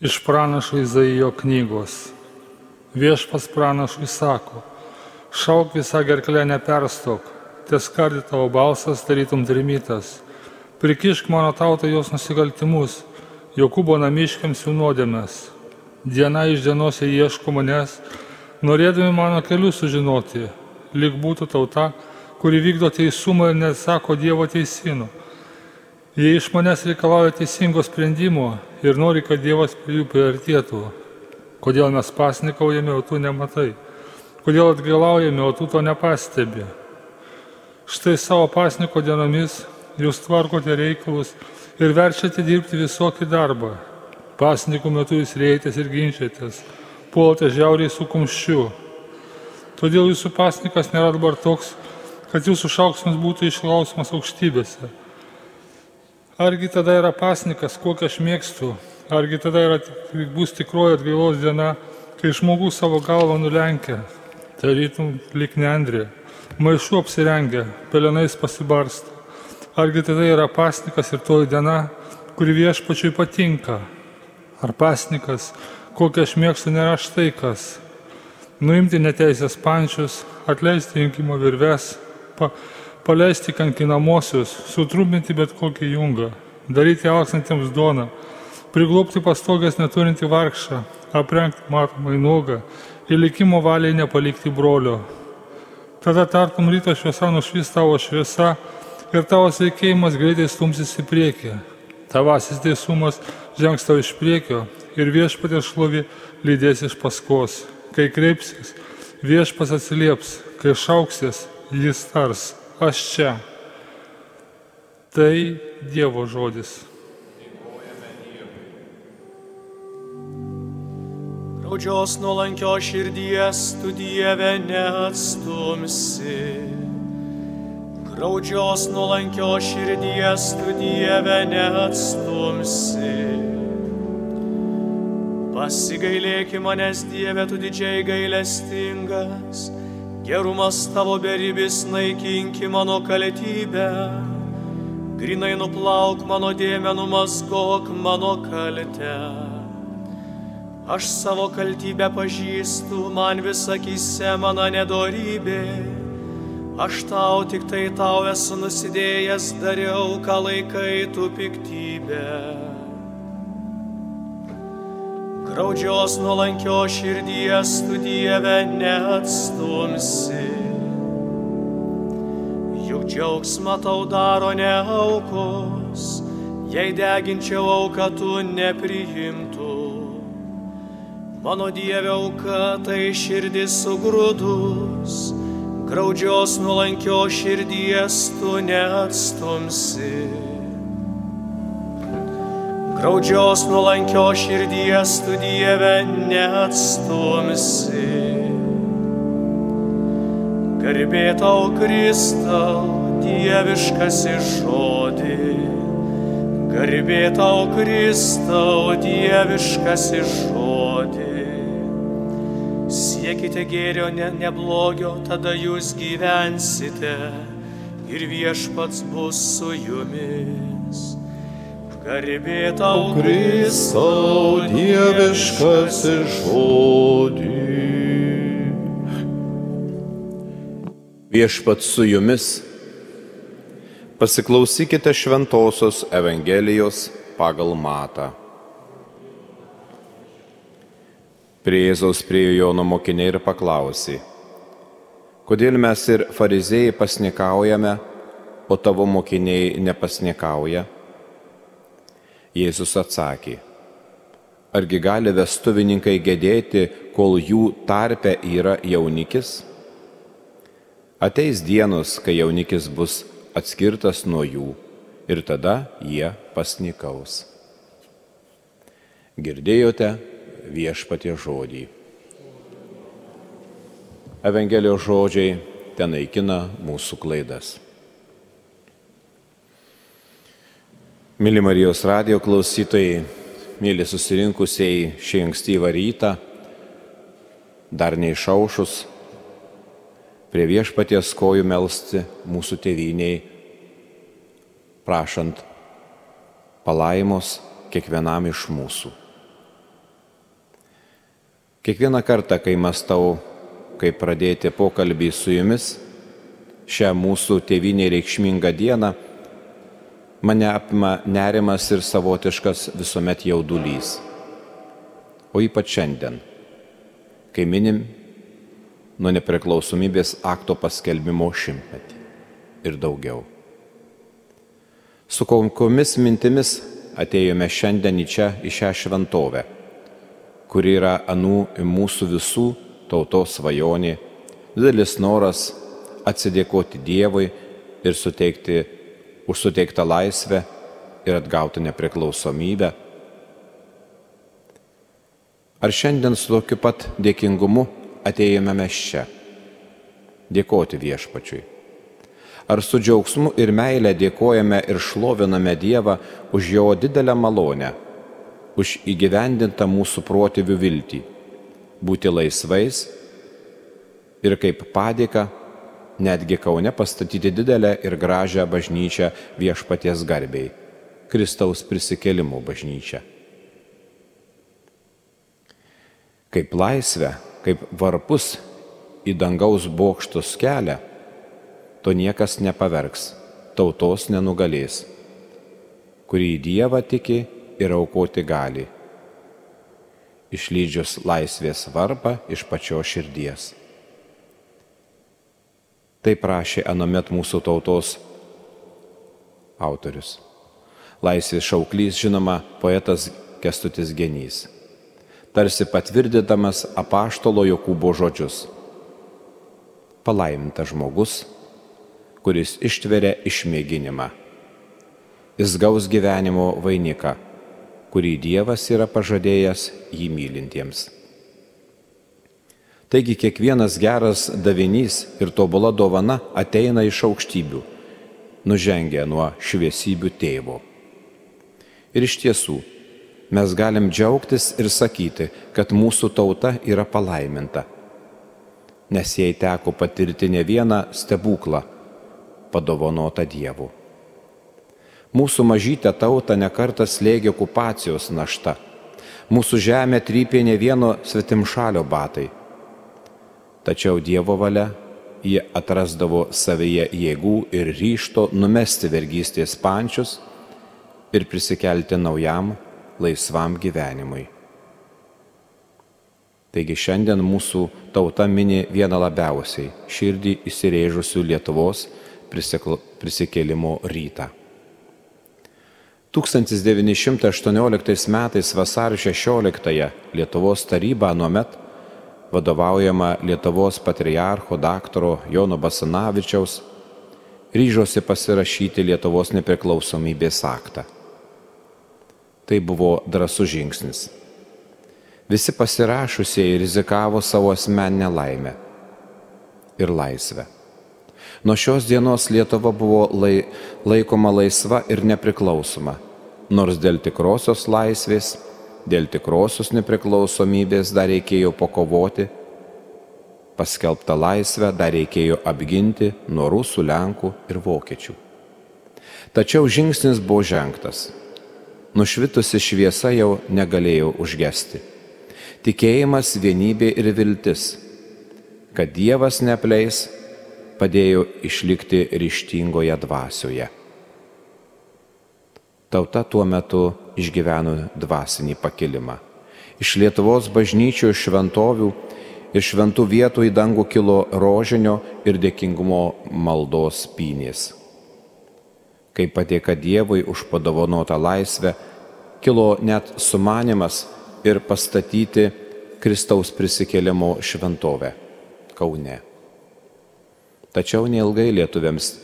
Iš pranašo Izaijo knygos. Viešpas pranašui sako, šauk visą gerklę neperstok, tieskardi tavo balsas tarytum trimitas, prikišk mano tautą jos nusikaltimus, Jokūbo namiškiams jų nuodėmės. Diena iš dienos jie ieško manęs, norėdami mano kelių sužinoti, lyg būtų tauta, kuri vykdo teisumą ir nesako Dievo teisino. Jie iš manęs reikalauja teisingo sprendimo ir nori, kad Dievas prie jų priartėtų. Kodėl mes pasnikaujame, o tu nematai? Kodėl atgailaujame, o tu to nepastebi? Štai savo pasniko dienomis jūs tvarkote reikalus ir verčiate dirbti visokį darbą. Pasnikų metu jūs reitės ir ginčiatės, puolate žiauriai su kumščiu. Todėl jūsų pasnikas nėra dabar toks, kad jūsų šauksmas būtų išklausimas aukštybėse. Argi tada yra pasnikas, kokią aš mėgstu, argi tada yra, bus tikroji atgailos diena, kai žmogus savo galvą nulenkia, tarytum lik neandrė, maišu apsirengia, pelenais pasibarsta. Argi tada yra pasnikas ir toji diena, kuri viešpačiui patinka? Ar pasnikas, kokią aš mėgstu, nėra štai kas? Nuimti neteisės pančius, atleisti rinkimo virves, pa, paleisti kankinamosius, sutrumpinti bet kokį jungą, daryti auksantiems duoną, priglopti pastogės neturinti vargšą, aprengti matomai nuogą ir likimo valiai nepalikti brolio. Tada tartum ryto šviesa nušvis tavo šviesa ir tavo sveikėjimas greitai stumsis į priekį. Tavasis teisumas žengs tau iš priekio ir viešpatės šlovė lydės iš paskos. Kai kreipsis, viešpas atsilieps, kai šauksis, jis tars, aš čia. Tai Dievo žodis. Graudžios nuolankio širdies tu Dieve neatstumsi. Graudžios nuolankio širdies tu Dieve neatstumsi. Pasigailėki manęs Dieve, tu didžiai gailestingas, gerumas tavo beribis naikinki mano kaltybę, grinai nuplauk mano dėmenų, numaskok mano kaltę. Aš savo kaltybę pažįstu, man visakise mano nedorybė. Aš tau tik tai tau esu nusidėjęs, dariau, ką laikai tu piktybę. Graudžios nuolankio širdies tu Dieve neatstumsi. Juk džiaugsmą tau daro ne aukos, jei deginčiau auką tu nepriimtų. Mano Dieve auka tai širdis sugrūdus graudžios nuolankio širdies tu neatstumsi. Graudžios nuolankio širdies tu Dieve neatstumsi. Garbė tau Kristau, dieviškasi žodį. Garbė tau Kristau, dieviškasi žodį. Siekite gėrio, ne, ne blogio, tada jūs gyvensite ir viešpats bus su jumis. Garbė tau Kristau, dieviškasi žodį. Viešpats su jumis. Pasiklausykite Šventojios Evangelijos pagal Matą. Prie Jėzaus priejo Jono mokiniai ir paklausė, kodėl mes ir fariziejai pasnikaujame, o tavo mokiniai nepasnikauja? Jėzus atsakė, argi gali vestuvininkai gedėti, kol jų tarpe yra jaunikis? Ateis dienos, kai jaunikis bus atskirtas nuo jų ir tada jie pasnikaus. Girdėjote viešpatie žodį. Evangelijos žodžiai ten naikina mūsų klaidas. Mėly Marijos radio klausytojai, mėly susirinkusiai šį ankstyvą rytą, dar neišaušus, prie viešpaties kojų melsti mūsų tėviniai, prašant palaimos kiekvienam iš mūsų. Kiekvieną kartą, kai mastau, kaip pradėti pokalbį su jumis, šią mūsų tėvinį reikšmingą dieną, mane apima nerimas ir savotiškas visuomet jaudulys. O ypač šiandien, kai minim nuo nepriklausomybės akto paskelbimo šimtmetį ir daugiau. Su konkiomis mintimis atėjome šiandien į čia, į šią šventovę, kuri yra anų mūsų visų tautos svajonė, didelis noras atsidėkoti Dievui ir suteikti už suteiktą laisvę ir atgauti nepriklausomybę. Ar šiandien su tokiu pat dėkingumu atėjome mes čia? Dėkoti viešpačiui. Ar su džiaugsmu ir meilė dėkojame ir šloviname Dievą už jo didelę malonę, už įgyvendintą mūsų protėvių viltį - būti laisvais ir kaip padėka netgi Kaune pastatyti didelę ir gražią bažnyčią viešpaties garbiai - Kristaus prisikėlimų bažnyčią. Kaip laisvę, kaip varpus į dangaus bokštus kelią, to niekas nepavergs, tautos nenugalės, kurį Dievą tiki ir aukoti gali, išlydžius laisvės varpą iš pačios širdies. Tai prašė anomet mūsų tautos autorius. Laisvės šauklys, žinoma, poetas Kestutis Genys, tarsi patvirdydamas apaštalo Jokūbo žodžius. Palaimintas žmogus, kuris ištveria išmėginimą. Jis gaus gyvenimo vainiką, kurį Dievas yra pažadėjęs jį mylintiems. Taigi kiekvienas geras davinys ir tobula dovana ateina iš aukštybių, nužengia nuo šviesybių tėvo. Ir iš tiesų, mes galim džiaugtis ir sakyti, kad mūsų tauta yra palaiminta, nes jai teko patirti ne vieną stebuklą, padovanotą Dievu. Mūsų mažytę tautą nekartas slėgė okupacijos našta. Mūsų žemė trypė ne vieno svetimšalio batai Tačiau Dievo valia jie atrasdavo savyje jėgų ir ryšto numesti vergystės pančius ir prisikelti naujam laisvam gyvenimui. Taigi šiandien mūsų tauta mini vieną labiausiai širdį įsirėžusių Lietuvos prisikėlimo rytą. 1918 metais vasario 16 Lietuvos taryba nuomet vadovaujama Lietuvos patriarcho daktaro Jono Basanavičiaus, ryžosi pasirašyti Lietuvos nepriklausomybės aktą. Tai buvo drasus žingsnis. Visi pasirašusieji rizikavo savo asmeninę laimę ir laisvę. Nuo šios dienos Lietuva buvo lai, laikoma laisva ir nepriklausoma, nors dėl tikrosios laisvės dėl tikrosios nepriklausomybės dar reikėjo pakovoti, paskelbtą laisvę dar reikėjo apginti nuo rusų, lenkų ir vokiečių. Tačiau žingsnis buvo žengtas. Nušvitusi šviesa jau negalėjo užgesti. Tikėjimas, vienybė ir viltis, kad Dievas nepleis, padėjo išlikti ryštingoje dvasioje. Tauta tuo metu išgyveno dvasinį pakilimą. Iš Lietuvos bažnyčių šventovių ir šventų vietų į dangų kilo rožinio ir dėkingumo maldos pynės. Kaip padėka Dievui už padovanotą laisvę, kilo net sumanimas ir pastatyti Kristaus prisikėlimo šventovę Kaune. Tačiau neilgai lietuviams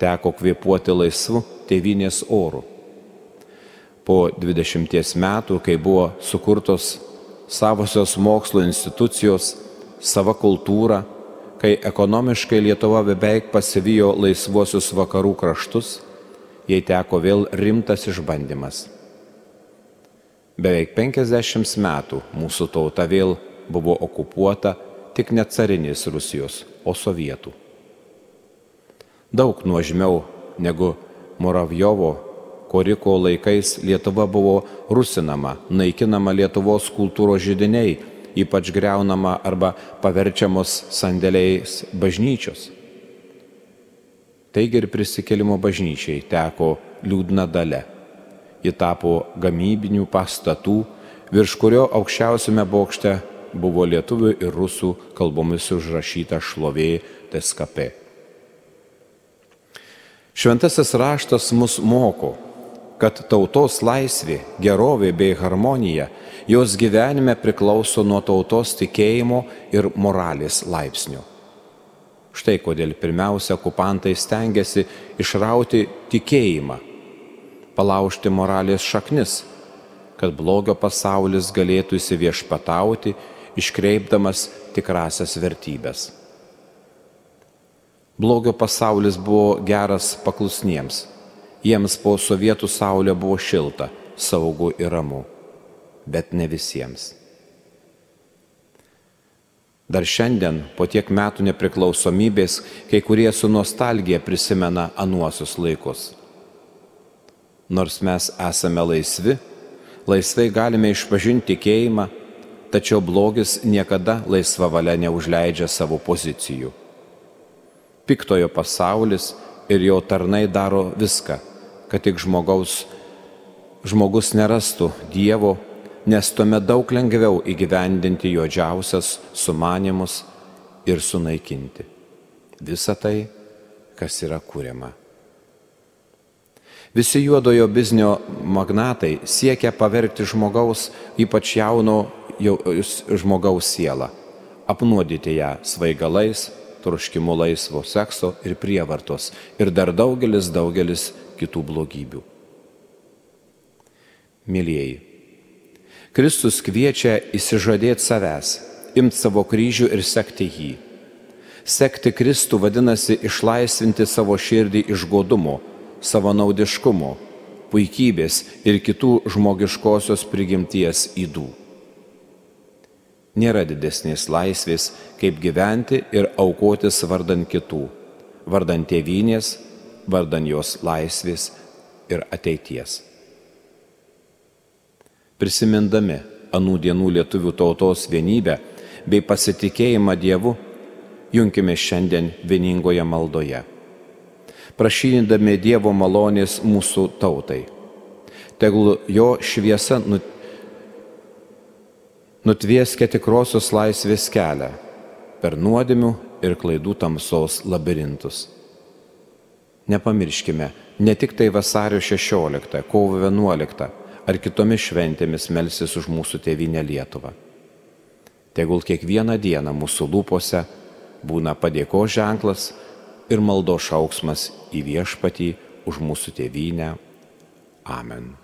teko kvėpuoti laisvu tėvinės oru po 20 metų, kai buvo sukurtos savosios mokslo institucijos, sava kultūra, kai ekonomiškai Lietuva beveik pasivijo laisvuosius vakarų kraštus, jai teko vėl rimtas išbandymas. Beveik 50 metų mūsų tauta vėl buvo okupuota tik ne carinės Rusijos, o sovietų. Daug nuožmiau negu Moravjovo Koriko laikais Lietuva buvo rusinama, naikinama Lietuvos kultūros žydiniai, ypač greunama arba paverčiamos sandėliais bažnyčios. Taigi ir prisikėlimo bažnyčiai teko liūdna dalė. Ji tapo gamybinių pastatų, virš kurio aukščiausiame bokšte buvo lietuvių ir rusų kalbomis užrašyta šlovė TSKP. Šventasis raštas mus moko, kad tautos laisvė, gerovė bei harmonija jos gyvenime priklauso nuo tautos tikėjimo ir moralės laipsnio. Štai kodėl pirmiausia okupantai stengiasi išrauti tikėjimą, palaužti moralės šaknis, kad blogio pasaulis galėtų įsiviešpatauti, iškreipdamas tikrasias vertybės. Blogio pasaulis buvo geras paklusniems. Jiems po sovietų saulė buvo šilta, saugu ir ramu. Bet ne visiems. Dar šiandien, po tiek metų nepriklausomybės, kai kurie su nostalgija prisimena anuosius laikus. Nors mes esame laisvi, laisvai galime išpažinti tikėjimą, tačiau blogis niekada laisva valia neužleidžia savo pozicijų piktojo pasaulis ir jo tarnai daro viską, kad tik žmogaus, žmogus nerastų Dievo, nes tuomet daug lengviau įgyvendinti jo džiausias sumanimus ir sunaikinti visą tai, kas yra kūriama. Visi juodojo biznio magnatai siekia pavergti žmogaus, ypač jauno žmogaus sielą, apnuodyti ją svaigalais, troškimu laisvo sekso ir prievartos ir dar daugelis, daugelis kitų blogybių. Mėlyjeji, Kristus kviečia įsižadėti savęs, imti savo kryžių ir sekti jį. Sekti Kristų vadinasi išlaisvinti savo širdį iš godumo, savanaudiškumo, puikybės ir kitų žmogiškosios prigimties įdų nėra didesnės laisvės, kaip gyventi ir aukotis vardan kitų, vardan tėvynės, vardan jos laisvės ir ateities. Prisimindami anų dienų lietuvių tautos vienybę bei pasitikėjimą Dievu, junkime šiandien vieningoje maldoje, prašydami Dievo malonės mūsų tautai. Tegul jo šviesa nutikė nutvieskia tikrosios laisvės kelią per nuodėmių ir klaidų tamsos labirintus. Nepamirškime, ne tik tai vasario 16, kovo 11 ar kitomis šventėmis melsis už mūsų tėvynę Lietuvą. Tegul kiekvieną dieną mūsų lūpose būna padėko ženklas ir maldo šauksmas į viešpatį už mūsų tėvynę. Amen.